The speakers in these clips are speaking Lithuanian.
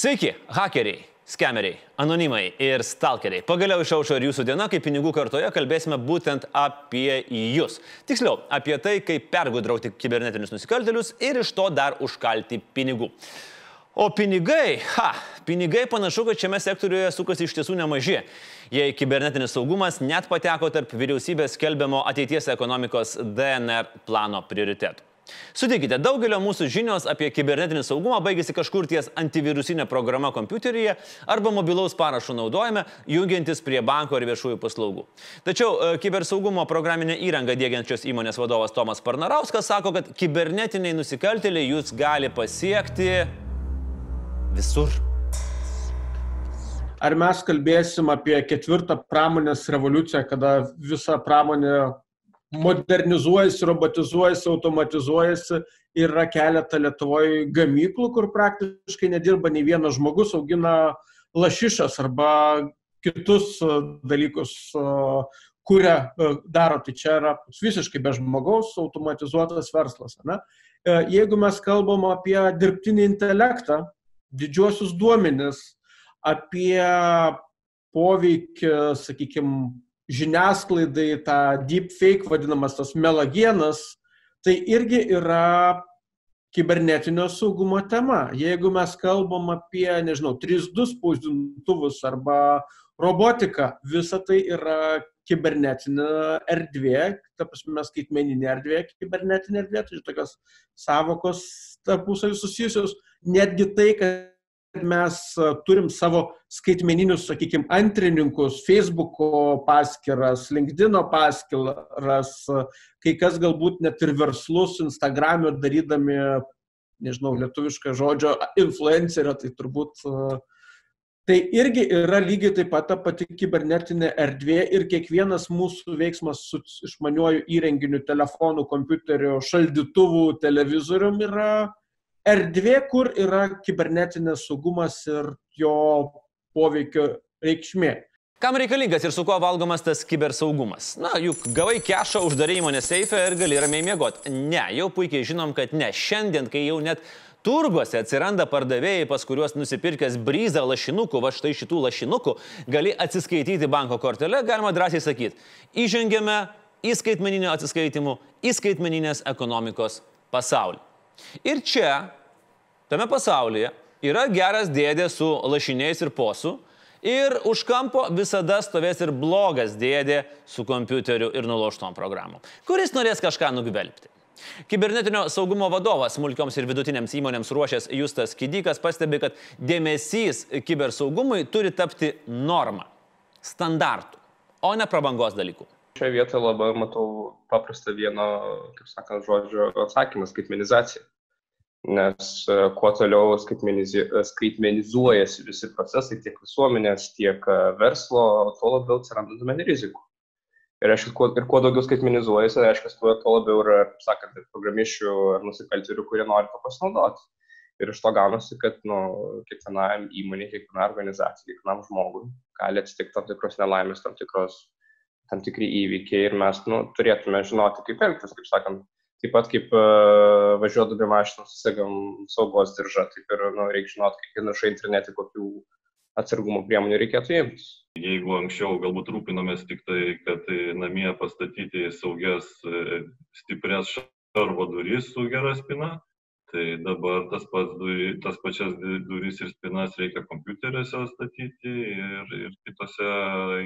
Sveiki, hakeriai, skemeriai, anonimai ir stalkeriai. Pagaliau išaušo ir jūsų diena, kai pinigų kartoje kalbėsime būtent apie jūs. Tiksliau, apie tai, kaip pergudrauti kibernetinius nusikaltelius ir iš to dar užkalti pinigų. O pinigai, ha, pinigai panašu, kad šiame sektoriuje sukasi iš tiesų nemaži. Jei kibernetinis saugumas net pateko tarp vyriausybės skelbiamo ateities ekonomikos DNR plano prioritetų. Sutikite, daugelio mūsų žinios apie kibernetinį saugumą baigėsi kažkur ties antivirusinė programa kompiuteryje arba mobilaus parašo naudojime, jungiantis prie banko ir viešųjų paslaugų. Tačiau e, kibersaugumo programinę įrangą dėgiančios įmonės vadovas Tomas Parnarauskas sako, kad kibernetiniai nusikaltėliai jūs gali pasiekti visur. Ar mes kalbėsim apie ketvirtą pramonės revoliuciją, kada visa pramonė modernizuojasi, robotizuojasi, automatizuojasi ir yra keletą Lietuvoje gamyklų, kur praktiškai nedirba nei vienas žmogus, augina lašišas arba kitus e, dalykus, e, kuria e, daro. Tai čia yra visiškai be žmogaus automatizuotas verslas. Ne? Jeigu mes kalbam apie dirbtinį intelektą, didžiuosius duomenis, apie poveikį, sakykime, žiniasklaidai tą deepfake vadinamas tas melagienas, tai irgi yra kibernetinio saugumo tema. Jeigu mes kalbam apie, nežinau, 3D spausdintuvus arba robotiką, visa tai yra kibernetinė erdvė, ta prasme, skaitmeninė erdvė, kibernetinė erdvė, tai tokios savokos tarpusavį susijusios, netgi tai, kad mes turim savo skaitmeninius, sakykime, antrininkus, Facebook'o paskyras, LinkedIn'o paskyras, kai kas galbūt net ir verslus Instagram'e darydami, nežinau, lietuvišką žodžio, influencerio, tai turbūt Tai irgi yra lygiai taip pat ta pati kibernetinė erdvė ir kiekvienas mūsų veiksmas su išmaniuoju įrenginiu, telefonu, kompiuteriu, šaldytuvu, televizorium yra erdvė, kur yra kibernetinės saugumas ir jo poveikio reikšmė. Kam reikalingas ir su kuo valgomas tas kibersaugumas? Na, juk gavai kešą, uždarai įmonę seifę ir gali ramiai miegoti. Ne, jau puikiai žinom, kad ne. Šiandien, kai jau net turguose atsiranda pardavėjai, pas kuriuos nusipirkęs bryzą lašinukų, va štai šitų lašinukų, gali atsiskaityti banko kortelę, galima drąsiai sakyti, įžengėme į skaitmeninio atsiskaitimų, į skaitmeninės ekonomikos pasaulį. Ir čia, tame pasaulyje, yra geras dėdė su lašiniais ir posu. Ir už kampo visada stovės ir blogas dėdė su kompiuteriu ir nuloštom programom, kuris norės kažką nugvelbti. Kibernetinio saugumo vadovas smulkioms ir vidutinėms įmonėms ruošęs Justas Kidykas pastebi, kad dėmesys kibersaugumui turi tapti norma, standartų, o ne prabangos dalykų. Šioje vietoje labai matau paprastą vieno, kaip sakant, žodžio atsakymą - skaitmenizacija nes e, kuo toliau skaitmenizuojasi visi procesai, tiek visuomenės, tiek e, verslo, tuo labiau atsiranda domenų rizikų. Ir, aišku, kuo, ir kuo daugiau skaitmenizuojasi, reiškia, tuo, tuo labiau yra, sakant, ir programišių ar nusikaltėlių, kurie nori to pasinaudoti. Ir iš to gaunasi, kad nu, kiekvienam įmonė, kiekviena organizacija, kiekvienam žmogui gali atsitikti tam tikros nelaimės, tam, tikros, tam tikri įvykiai ir mes nu, turėtume žinoti, kaip elgtis, kaip sakant, Taip pat kaip uh, važiuodami mašiną susegam saugos diržą, taip ir nu, reikia žinoti, kai nušai internete, kokių atsargumo priemonių reikėtų imtis. Jeigu anksčiau galbūt rūpinomės tik tai, kad namie pastatyti saugias, e, stiprias šarvo duris su gera spina, tai dabar tas, pats, tas pačias duris ir spinas reikia kompiuteriuose statyti ir, ir kitose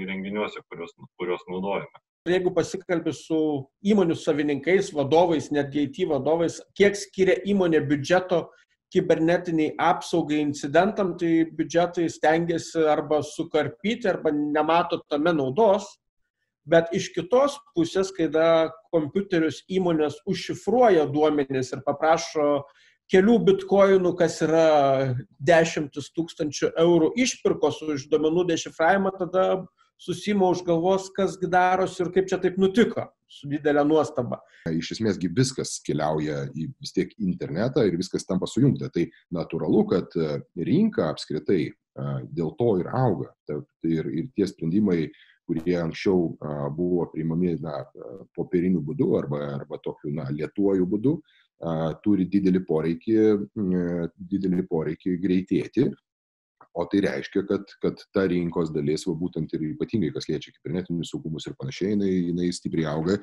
įrenginiuose, kuriuos, kuriuos naudojame. Jeigu pasikalbė su įmonių savininkais, vadovais, netgi IT vadovais, kiek skiria įmonė biudžeto kibernetiniai apsaugai incidentam, tai biudžetai stengiasi arba sukarpyti, arba nemato tame naudos. Bet iš kitos pusės, kai kompiuterius įmonės užšifruoja duomenis ir paprašo kelių bitkoinų, kas yra dešimtis tūkstančių eurų išpirkos už duomenų dešifravimą, tada susima už galvos, kasgi darosi ir kaip čia taip nutiko, su didelė nuostaba. Iš esmėsgi viskas keliauja į vis tiek internetą ir viskas tampa sujungta. Tai natūralu, kad e, rinka apskritai e, dėl to ir auga. Ir, ir tie sprendimai, kurie anksčiau buvo priimami na, popieriniu būdu arba, arba tokiu na, lietuoju būdu, turi didelį poreikį, didelį poreikį greitėti. O tai reiškia, kad, kad ta rinkos dalis, va, būtent ir ypatingai, kas liečia kibernetinius saugumus ir panašiai, jinai, jinai stipriai auga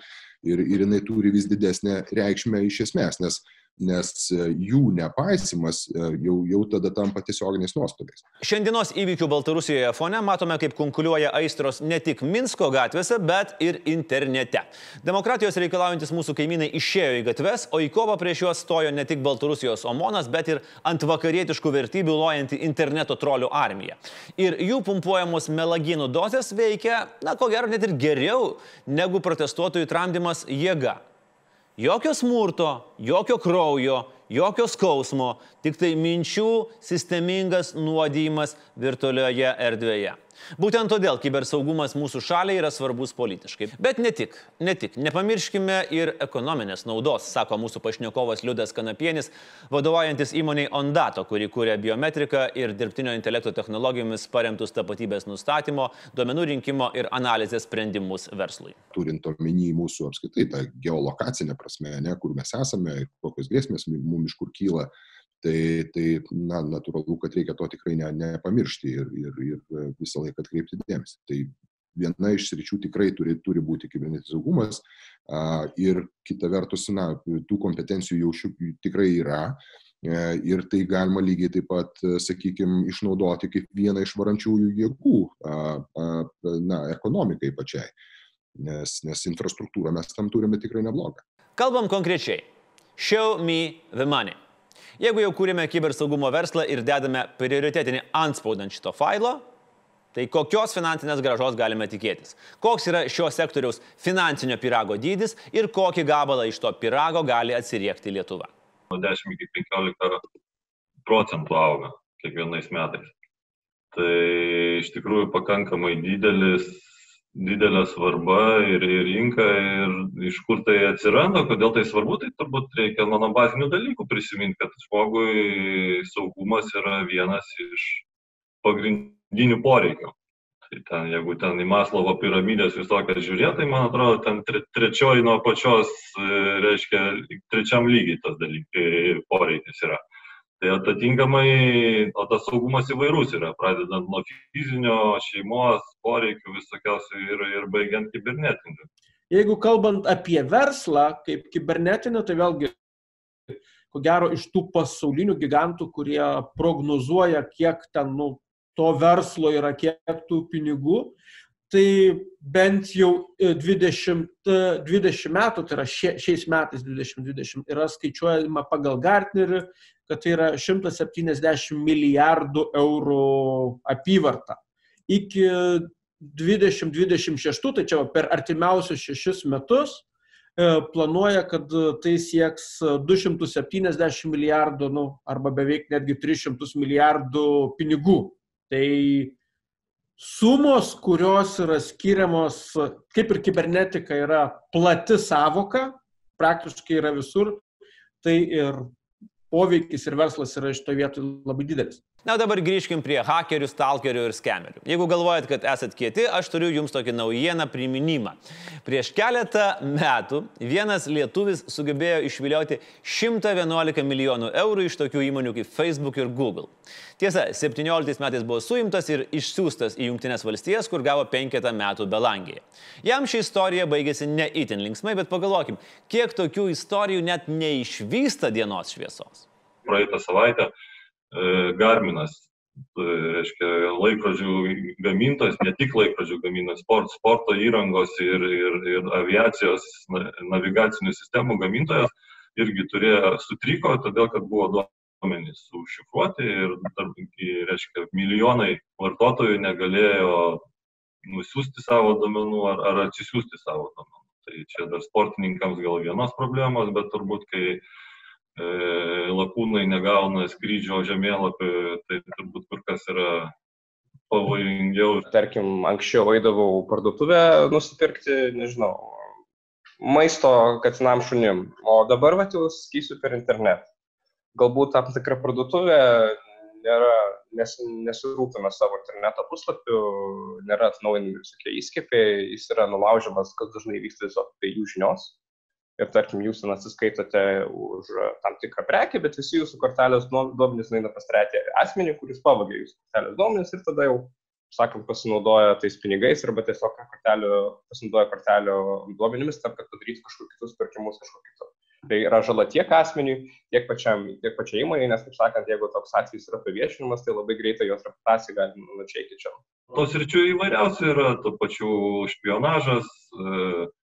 ir, ir jinai turi vis didesnę reikšmę iš esmės, nes nes e, jų nepaisimas e, jau, jau tada tampa tiesioginiais nuostoliais. Šiandienos įvykių Baltarusijoje fone matome, kaip konkuliuoja aistros ne tik Minsko gatvėse, bet ir internete. Demokratijos reikalaujantis mūsų kaimynai išėjo į gatves, o į kovą prieš juos stojo ne tik Baltarusijos Omonas, bet ir ant vakarietiškų vertybių lojanti interneto trolių armija. Ir jų pumpuojamos melagynų dozės veikia, na ko gero, net ir geriau negu protestuotojų tramdymas jėga. Jokio smurto, jokio kraujo, jokio skausmo, tik tai minčių sistemingas nuodymas virtualioje erdvėje. Būtent todėl kibersaugumas mūsų šaliai yra svarbus politiškai. Bet ne tik, ne tik. Nepamirškime ir ekonominės naudos, sako mūsų pašnekovas Liudas Kanapienis, vadovaujantis įmoniai Ondato, kuri kūrė biometriką ir dirbtinio intelekto technologijomis paremtus tapatybės nustatymo, duomenų rinkimo ir analizės sprendimus verslui. Turint omeny mūsų apskritai tą geolokacinę prasme, ne, kur mes esame ir kokios grėsmės mums iš kur kyla, tai, tai na, natūralu, kad reikia to tikrai ne, nepamiršti ir, ir, ir visą laiką atkreipti dėmesį. Tai viena iš sričių tikrai turi, turi būti kibernetinis saugumas a, ir kita vertus, na, tų kompetencijų jau šių tikrai yra. E, ir tai galima lygiai taip pat, sakykime, išnaudoti kaip vieną iš varančiųjų jėgų, a, a, na, ekonomikai pačiai. Nes, nes infrastruktūrą mes tam turime tikrai neblogą. Kalbam konkrečiai. Show me the money. Jeigu jau kūrėme kibersaugumo verslą ir dedame prioritetinį anspaudą ant šito failo, tai kokios finansinės gražos galime tikėtis? Koks yra šio sektoriaus finansinio pirago dydis ir kokį gabalą iš to pirago gali atsiriekti Lietuva? Nuo 10 iki 15 procentų auga kiekvienais metais. Tai iš tikrųjų pakankamai didelis didelė svarba ir, ir rinka ir iš kur tai atsiranda, kodėl tai svarbu, tai turbūt reikia mano bazinių dalykų prisiminti, kad žmogui saugumas yra vienas iš pagrindinių poreikių. Tai ten, jeigu ten į Maslovo piramidės visokias žiūrėt, tai man atrodo, ten tre, trečioji nuo pačios, e, reiškia, trečiam lygiai tas dalykai poreikis yra. Tai atitinkamai, o tas saugumas įvairus yra, pradedant nuo fizinio, šeimos, poreikių visokiausių ir, ir baigiant kibernetiniu. Jeigu kalbant apie verslą kaip kibernetinį, tai vėlgi, ko gero, iš tų pasaulinių gigantų, kurie prognozuoja, kiek ten nu, to verslo yra, kiek tų pinigų, tai bent jau 20, 20 metų, tai yra šie, šiais metais 2020, yra skaičiuojama pagal Gartnerį, kad tai yra 170 milijardų eurų apyvarta. Iki 2026, tai čia per artimiausius šešis metus, e, planuoja, kad tai sieks 270 milijardų, nu, arba beveik netgi 300 milijardų pinigų. Tai sumos, kurios yra skiriamos, kaip ir kibernetika yra plati savoka, praktiškai yra visur, tai ir poveikis ir verslas yra šitoje vietoje labai didelis. Na, dabar grįžkim prie hakerių, stalkerių ir skemerių. Jeigu galvojat, kad esat kieti, aš turiu jums tokį naujieną priminimą. Prieš keletą metų vienas lietuvis sugebėjo išvilioti 111 milijonų eurų iš tokių įmonių kaip Facebook ir Google. Tiesa, 17 metais buvo suimtas ir išsiųstas į Junktinės valstijas, kur gavo penketą metų belangėje. Jam ši istorija baigėsi ne itin linksmai, bet pagalvokim, kiek tokių istorijų net neišvysta dienos šviesos. Praeitą savaitę Garminas, e, reiškia, laikrodžių gamintojas, ne tik laikrodžių gamintojas, sport, sporto įrangos ir, ir, ir aviacijos navigacinių sistemų gamintojas irgi turėjo sutriko, todėl kad buvo duomenys užšifruoti ir, reiškia, milijonai vartotojų negalėjo nusiųsti savo duomenų ar, ar atsisiųsti savo duomenų. Tai čia dar sportininkams gal vienos problemos, bet turbūt, kai E, lakūnai negauna skrydžio žemėlapį, tai turbūt kur kas yra pavojingiau. Tarkim, anksčiau eidavau parduotuvę nusipirkti, nežinau, maisto katinam šunim, o dabar vat jau skysiu per internetą. Galbūt tam tikra parduotuvė nėra, nes, nesirūpina savo interneto puslapių, nėra atnaujinami visokie įskiepiai, jis yra nulaužiamas, kas dažnai vyksta tiesiog be jų žinios ir tarkim jūs ten atsiskaitote už tam tikrą prekę, bet visi jūsų kortelės duomenys nueina pas trečią asmenį, kuris pavagė jūsų kortelės duomenys ir tada jau, sakant, pasinaudoja tais pinigais arba tiesiog kortelių, pasinaudoja kortelių duomenimis tam, kad padarytų kažkokius kitus pirkimus kažkur kitur. Tai yra žala tiek asmeniui, tiek, pačiam, tiek pačiai įmonai, nes, kaip sakant, jeigu toks atvejis yra paviešinimas, tai labai greitai jos reputacija gali nunačiai keičiama. Tos ryčių įvairiausių yra, to pačių špionažas, e, E,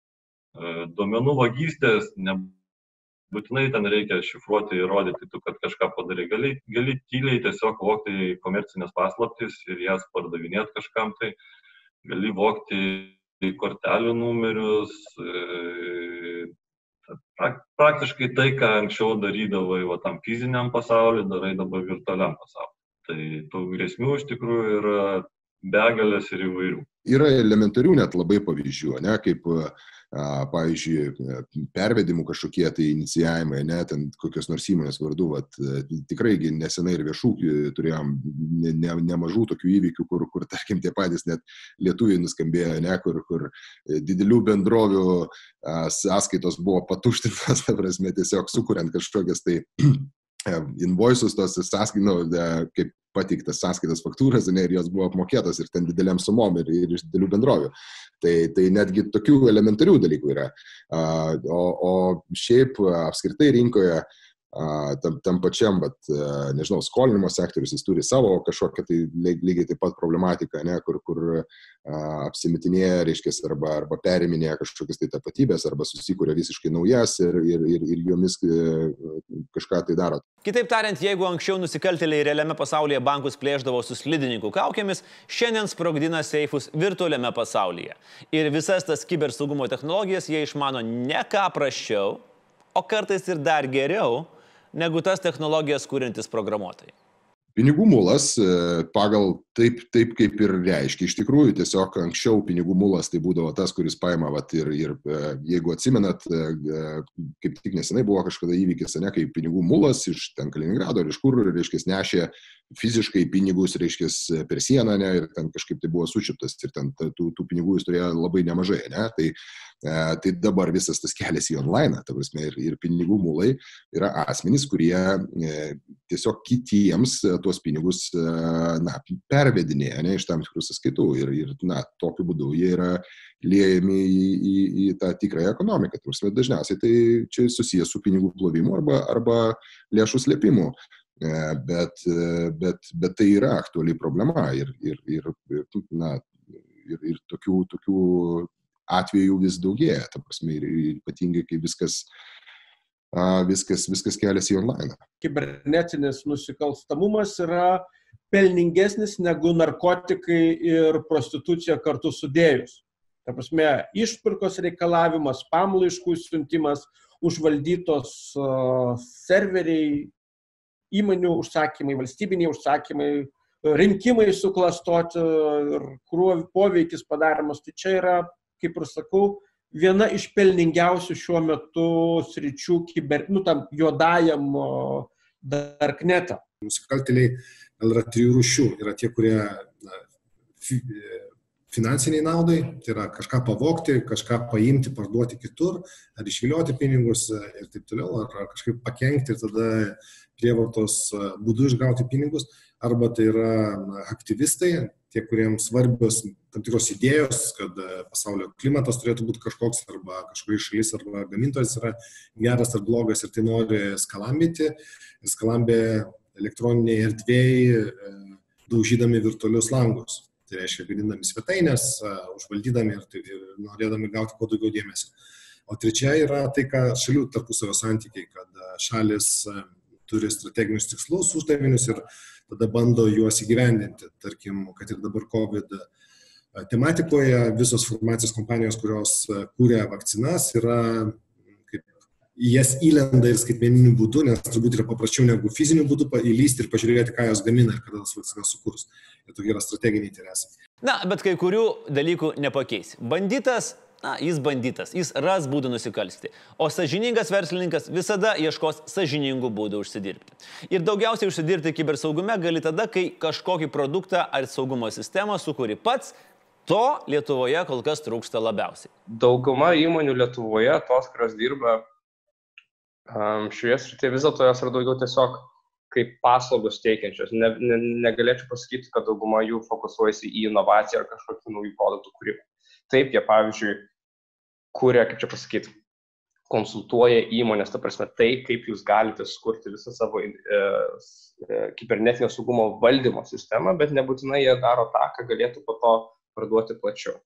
duomenų vagystės, nebūtinai ten reikia šifruoti, įrodyti, tu, kad kažką padarai. Gali, gali tyliai tiesiog vokti komercinės paslaptis ir jas pardavinėti kažkam, tai gali vokti kortelių numerius. E, praktiškai tai, ką anksčiau darydavai va, tam fiziniam pasauliu, darai dabar virtualiam pasauliu. Tai tų grėsmių iš tikrųjų yra begalės ir įvairių. Yra elementarių net labai pavyzdžių, ne, kaip pavyzdžiui, pervedimų kažkokie tai inicijavimai, ne, ten kokios nors įmonės vardu, vat, tikrai nesenai ir viešų e, turėjom ne, ne, nemažų tokių įvykių, kur, kur, tarkim, tie patys net lietuviai nuskambėjo, ne, kur, kur didelių bendrovių sąskaitos buvo patuštintas, ta prasme, tiesiog sukuriant kažkokias tai invoices, tos sąskaitos, nu, kaip pateiktas sąskaitas faktūras, ne, ir jos buvo apmokėtos ir ten dideliam sumom ir, ir iš didelių bendrovių. Tai, tai netgi tokių elementarių dalykų yra. O, o šiaip apskritai rinkoje tam, tam pačiam, bet, nežinau, skolinimo sektorius, jis turi savo kažkokią tai lygiai taip pat problematiką, ne, kur, kur apsimitinėja, reiškia, arba, arba periminėja kažkokias tai tapatybės, arba susikūrė visiškai naujas ir, ir, ir, ir jomis e, kažką tai daro. Kitaip tariant, jeigu anksčiau nusikaltėliai realiame pasaulyje bankus plėždavo su slidininkų kaukėmis, šiandien sprogdina seifus virtualiame pasaulyje. Ir visas tas kibersaugumo technologijas jie išmano ne ką prašiau, o kartais ir dar geriau negu tas technologijas kūrintis programuotojai. Pinigų mulas e, pagal taip, taip kaip ir reiškia. Iš tikrųjų, tiesiog anksčiau pinigų mulas tai būdavo tas, kuris paima, vat, ir, ir e, jeigu atsimenat, e, kaip tik nesenai buvo kažkada įvykis, ne, kai pinigų mulas iš ten Kaliningrado ar iš kur, reiškia, nešė fiziškai pinigus, reiškia, per sieną, ne, ir ten kažkaip tai buvo sušiptas ir ten tų, tų pinigų jis turėjo labai nemažai, ne, tai E, tai dabar visas tas kelias į online, ta prasme, ir, ir pinigų mulai yra asmenys, kurie e, tiesiog kitiems e, tuos pinigus na, pervedinėja ne, iš tam tikrų sąskaitų ir, ir na, tokiu būdu jie yra liejami į, į, į tą tikrąją ekonomiką. Prasme, dažniausiai tai čia susijęs su pinigų plovimu arba, arba lėšų slėpimu. Bet, bet, bet tai yra aktuali problema ir, ir, ir, na, ir, ir tokių, tokių atvejų vis daugėja, ta prasme, ir ypatingai, kai viskas, viskas, viskas keliasi į online. Kibernetinis nusikalstamumas yra pelningesnis negu narkotikai ir prostitucija kartu sudėjus. Ta prasme, išpirkos reikalavimas, pamlaiškų siuntimas, užvaldytos serveriai, įmonių užsakymai, valstybiniai užsakymai, rinkimai suklastoti ir krūvio poveikis padaromas. Tai čia yra kaip ir sakau, viena iš pelningiausių šiuo metu sričių kiber, nu, tam juodajam darknetą. Nusikaltėliai yra trijų rūšių. Yra tie, kurie na, finansiniai naudai, tai yra kažką pavokti, kažką paimti, parduoti kitur, ar išvilioti pinigus ir taip toliau, ar, kažkaip pakengti ir tada prievartos būdu išgauti pinigus, arba tai yra aktyvistai, tie, kuriems svarbios tam tikros idėjos, kad e, pasaulio klimatas turėtų būti kažkoks, arba kažkuri šalis, arba gamintojas yra geras ar blogas ir tai nori skalambyti. Skalambė elektroniniai erdvėjai, e, daužydami virtualius langus. Tai reiškia, gadindami svetainės, užvaldydami ir, tai, ir norėdami gauti kuo daugiau dėmesio. O trečia yra tai, ką šalių tarpusavio santykiai, kad šalis turi strateginius tikslus, uždavinius ir tada bando juos įgyvendinti. Tarkim, kad ir dabar COVID tematikoje visos farmacijos kompanijos, kurios kūrė vakcinas, yra jas įlenda ir skaitmeniniu būdu, nes turbūt yra paprasčiau negu fiziniu būdu įlysti ir pažiūrėti, ką jos gamina ir kada tas vakcinas sukurs. Ir tokie yra strateginiai interesai. Na, bet kai kurių dalykų nepakeis. Banditas na, jis bandytas, jis ras būdų nusikalsti. O sažiningas verslininkas visada ieškos sažiningų būdų užsidirbti. Ir daugiausiai užsidirbti kibersaugume gali tada, kai kažkokį produktą ar saugumo sistemą sukūri pats To Lietuvoje kol kas trūksta labiausiai. Dauguma įmonių Lietuvoje, tos, kurios dirba um, šioje srityje, vis dėlto jos yra daugiau tiesiog kaip paslaugos teikiančios. Ne, ne, negalėčiau pasakyti, kad dauguma jų fokusuojasi į inovaciją ar kažkokių naujų produktų kūrimą. Taip, jie pavyzdžiui, kūrė, kaip čia pasakyti, konsultuoja įmonės, ta prasme, tai, kaip jūs galite skurti visą savo e, e, kibernetinio saugumo valdymo sistemą, bet nebūtinai jie daro tą, ką galėtų po to parduoti plačiau.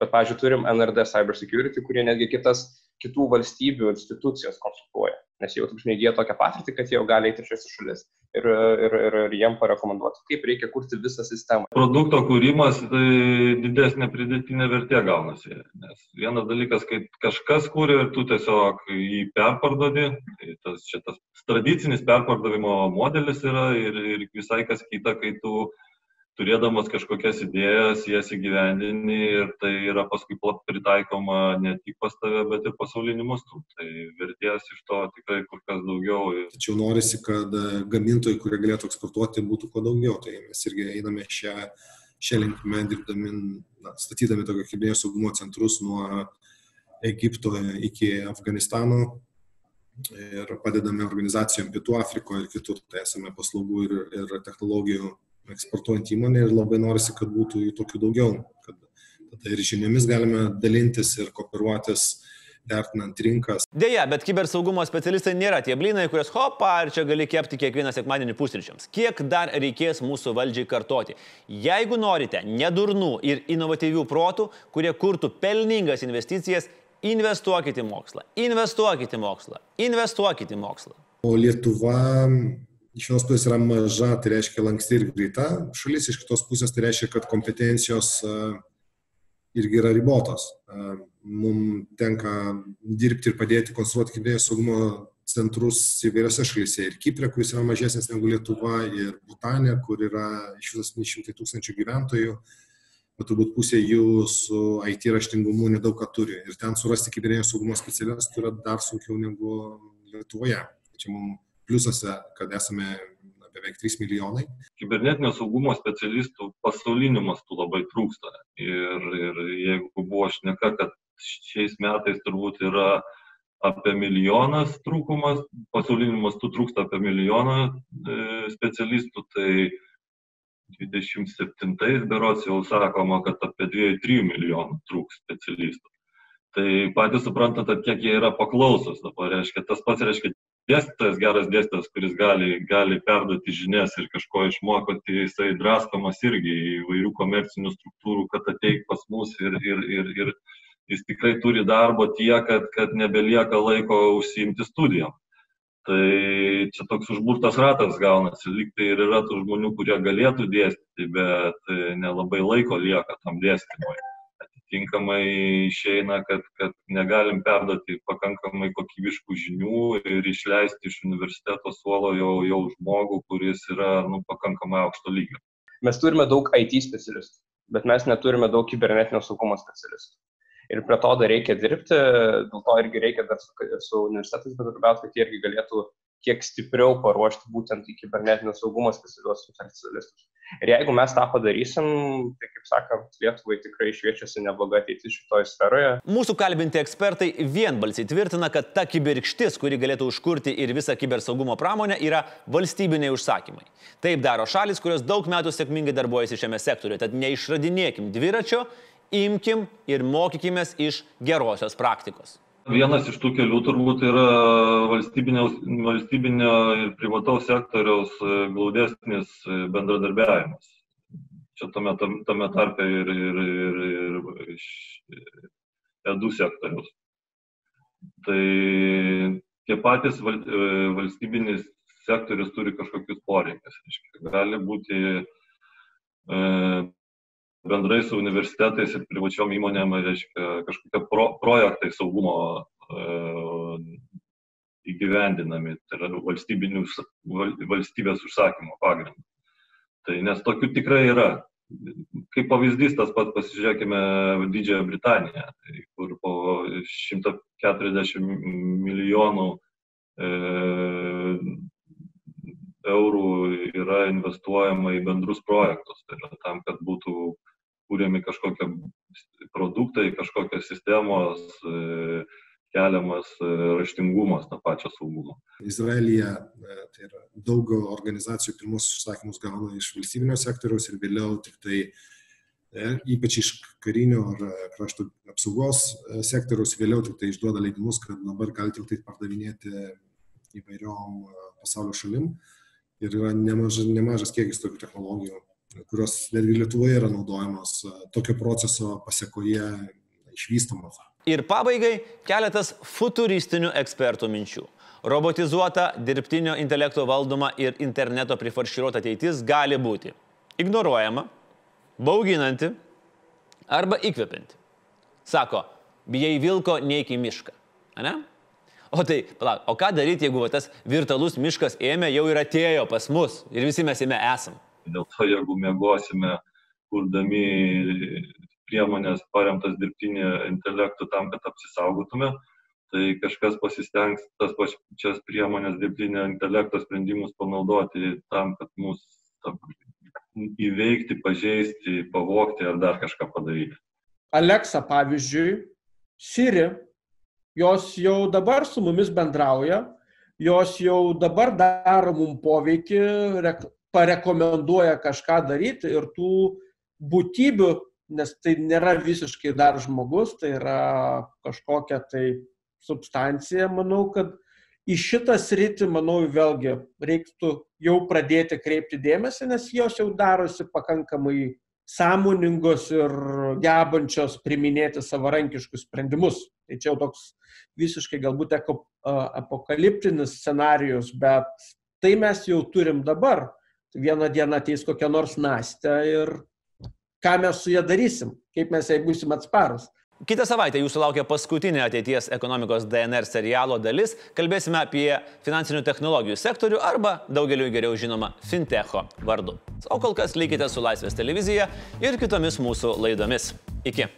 Bet, pavyzdžiui, turim NRD Cybersecurity, kurie netgi kitas, kitų valstybių institucijos konsultuoja nes jau, taip žinai, įgyja tokią patirtį, kad jau gali eiti šias šalis ir, ir, ir, ir jiem parekomenduoti, kaip reikia kurti visą sistemą. Produkto kūrimas tai didesnė pridėtinė vertė gaunasi, nes vienas dalykas, kai kažkas kūrė ir tu tiesiog jį perparduodi, tai tas, šitas tradicinis perpardavimo modelis yra ir, ir visai kas kita, kai tu turėdamas kažkokias idėjas, jas įgyvendini ir tai yra paskui pritaikoma ne tik pas tave, bet ir pasauliniu mastu. Tai vertės iš to tikrai kur kas daugiau. Tačiau norisi, kad gamintojai, kurie galėtų eksportuoti, būtų kuo daugiau. Tai mes irgi einame šią, šią linkmę, dirbdami, na, statydami tokio kibernetinio saugumo centrus nuo Egipto iki Afganistano ir padedame organizacijom Pietų Afrikoje ir kitur. Tai esame paslaugų ir, ir technologijų eksportuojant įmonę ir labai norisi, kad būtų jų tokių daugiau, kad tada ir žiniomis galime dalintis ir kooperuotis vertinant rinkas. Deja, bet kibersaugumo specialistai nėra tie blynai, kurias hopa, ar čia gali kepti kiekvieną sekmadienį pusryčiams. Kiek dar reikės mūsų valdžiai kartoti? Jeigu norite nedurnų ir inovatyvių protų, kurie kurtų pelningas investicijas, investuokite į mokslą, investuokite į mokslą, investuokite į mokslą. O Lietuva iš vienos pusės yra maža, tai reiškia lanksti ir greita šalis, iš kitos pusės tai reiškia, kad kompetencijos irgi yra ribotos. Mums tenka dirbti ir padėti konstruoti kibernetinio saugumo centrus įvairiose šalyse. Ir Kiprė, kuris yra mažesnis negu Lietuva, ir Butanė, kur yra iš viso 700 tūkstančių gyventojų, bet turbūt pusė jų su IT raštingumu nedaug ką turi. Ir ten surasti kibernetinio saugumo specialistų yra dar sunkiau negu Lietuvoje. Čia mums pliusose, kad esame beveik 3 milijonai. Kibernetinio saugumo specialistų pasauliniu mastu labai trūksta. Ir, ir jeigu buvo šneka, kad šiais metais turbūt yra apie milijonas trūkumas, pasauliniu mastu trūksta apie milijoną e, specialistų, tai 27 berots jau sakoma, kad apie 2-3 milijonų trūks specialistų. Tai patys suprantate, kiek jie yra paklausus. Dabar reiškia, tas pats reiškia dėstytojas, geras dėstytojas, kuris gali, gali perduoti žinias ir kažko išmokoti, jisai draskomas irgi įvairių komercinių struktūrų, kad ateik pas mus ir, ir, ir, ir jis tikrai turi darbo tiek, kad, kad nebelieka laiko užsiimti studijom. Tai čia toks užburtas ratas gaunasi, lyg tai ir yra tų žmonių, kurie galėtų dėstyti, bet nelabai laiko lieka tam dėstymui tinkamai išeina, kad, kad negalim perduoti pakankamai kokybiškų žinių ir išleisti iš universiteto suolo jau, jau žmogų, kuris yra nu, pakankamai aukšto lygio. Mes turime daug IT specialistų, bet mes neturime daug kibernetinio saugumo specialistų. Ir prie to dar reikia dirbti, dėl to irgi reikia dar su, su universitetais bendradarbiauti, kad jie irgi galėtų kiek stipriau paruošti būtent į kibernetinio saugumo specialistus. Ir jeigu mes tą padarysim, tai kaip sakant, Lietuvai tikrai šviečiasi nebloga ateitis šitoje sferoje. Mūsų kalbinti ekspertai vienbalsiai tvirtina, kad ta kibirkštis, kuri galėtų užkurti ir visą kibersaugumo pramonę, yra valstybiniai užsakymai. Taip daro šalis, kurios daug metų sėkmingai darbuojasi šiame sektoriuje, tad neišradinėkim dviračio, imkim ir mokykimės iš gerosios praktikos. Vienas iš tų kelių turbūt yra valstybinio, valstybinio ir privataus sektoriaus e, glaudesnis e, bendradarbiavimas. Čia tame, tame tarpe ir, ir, ir, ir iš edų sektoriaus. Tai tie patys val, e, valstybinis sektorius turi kažkokius poreikius. Gali būti e, bendrai su universitetais ir privačiom įmonėm, reiškia, kažkokie pro, projektai saugumo e, įgyvendinami, tai yra val, valstybės užsakymo pagrindu. Tai nes tokių tikrai yra. Kaip pavyzdys tas pats pasižiūrėkime Didžiąją Britaniją, tai kur po 140 milijonų e, eurų yra investuojama į bendrus projektus. Tai yra tam, kad būtų kūrėmi kažkokie produktai, kažkokios sistemos, e, keliamas e, raštingumas tą pačią saugumo. Izraelyje tai yra daug organizacijų pirmus užsakymus gauna iš valstybinio sektoriaus ir vėliau tik tai ypač iš karinio ar krašto apsaugos sektoriaus vėliau tik tai išduoda leidimus, kad dabar gali tik tai pardavinėti įvairiom pasaulio šalim. Ir yra nemažas, nemažas kiekis tokių technologijų kurios netgi Lietuvoje yra naudojamos e, tokio proceso pasiekoje išvystomos. Ir pabaigai keletas futuristinių ekspertų minčių. Robotizuota, dirbtinio intelekto valdoma ir interneto prifarširuota ateitis gali būti ignoruojama, bauginanti arba įkvepianti. Sako, bijai vilko, neik į mišką. Ane? O tai, palauk, o ką daryti, jeigu tas virtualus miškas ėmė, jau ir atėjo pas mus ir visi mes jame esam? Dėl to, jeigu mėgosime, kurdami priemonės paremtas dirbtinio intelektu tam, kad apsisaugotume, tai kažkas pasistengs tas pačias priemonės dirbtinio intelekto sprendimus panaudoti tam, kad mus įveikti, pažeisti, pavokti ar dar kažką padaryti. Aleksa, pavyzdžiui, Siri, jos jau dabar su mumis bendrauja, jos jau dabar daro mum poveikį, parekomenduoja kažką daryti ir tų būtybių, nes tai nėra visiškai dar žmogus, tai yra kažkokia tai substancija, manau, kad į šitą sritį, manau, vėlgi reiktų jau pradėti kreipti dėmesį, nes jos jau darosi pakankamai sąmoningos ir gebančios priminėti savarankiškus sprendimus. Tai čia jau toks visiškai galbūt apokaliptinis scenarius, bet tai mes jau turim dabar vieną dieną ateis kokia nors nastė ir ką mes su ją darysim, kaip mes jai būsim atsparus. Kitą savaitę jūsų laukia paskutinė ateities ekonomikos DNR serialo dalis. Kalbėsime apie finansinių technologijų sektorių arba daugeliu geriau žinoma fintecho vardu. O kol kas likite su Laisvės televizija ir kitomis mūsų laidomis. Iki.